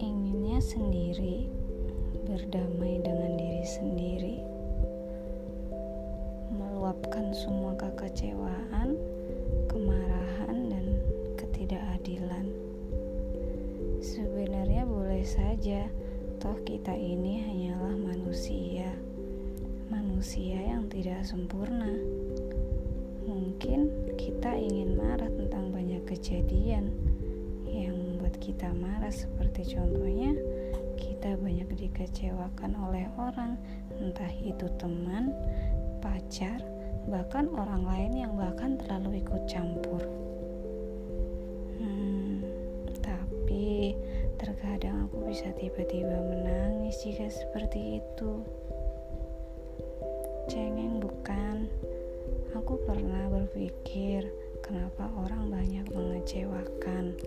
Inginnya sendiri, berdamai dengan diri sendiri, meluapkan semua kekecewaan, kemarahan, dan ketidakadilan. Sebenarnya boleh saja, toh kita ini hanyalah manusia, manusia yang tidak sempurna. Mungkin kita ingin marah tentang banyak kejadian yang membuat kita marah, seperti contohnya kita banyak dikecewakan oleh orang, entah itu teman, pacar, bahkan orang lain yang bahkan terlalu ikut campur. Hmm, tapi terkadang aku bisa tiba-tiba menangis jika seperti itu. Cengeng bukan? Aku pernah berpikir kenapa orang banyak mengecewakan.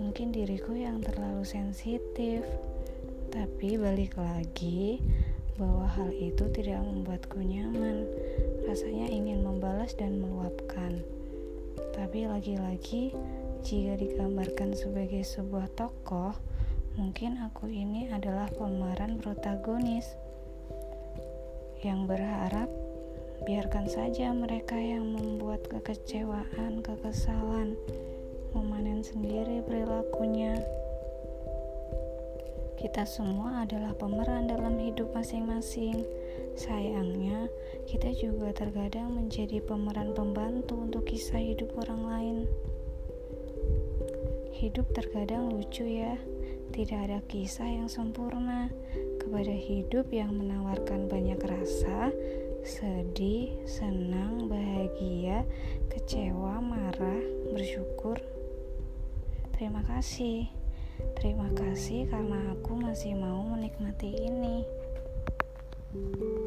Mungkin diriku yang terlalu sensitif, tapi balik lagi bahwa hal itu tidak membuatku nyaman. Rasanya ingin membalas dan meluapkan. Tapi lagi-lagi, jika digambarkan sebagai sebuah tokoh, mungkin aku ini adalah pemeran protagonis yang berharap biarkan saja mereka yang membuat kekecewaan, kekesalan, memanen sendiri perilakunya. Kita semua adalah pemeran dalam hidup masing-masing. Sayangnya, kita juga terkadang menjadi pemeran pembantu untuk kisah hidup orang lain. Hidup terkadang lucu ya, tidak ada kisah yang sempurna. Kepada hidup yang menawarkan banyak rasa, sedih, senang, bahagia, kecewa, marah, bersyukur. Terima kasih. Terima kasih karena aku masih mau menikmati ini. thank you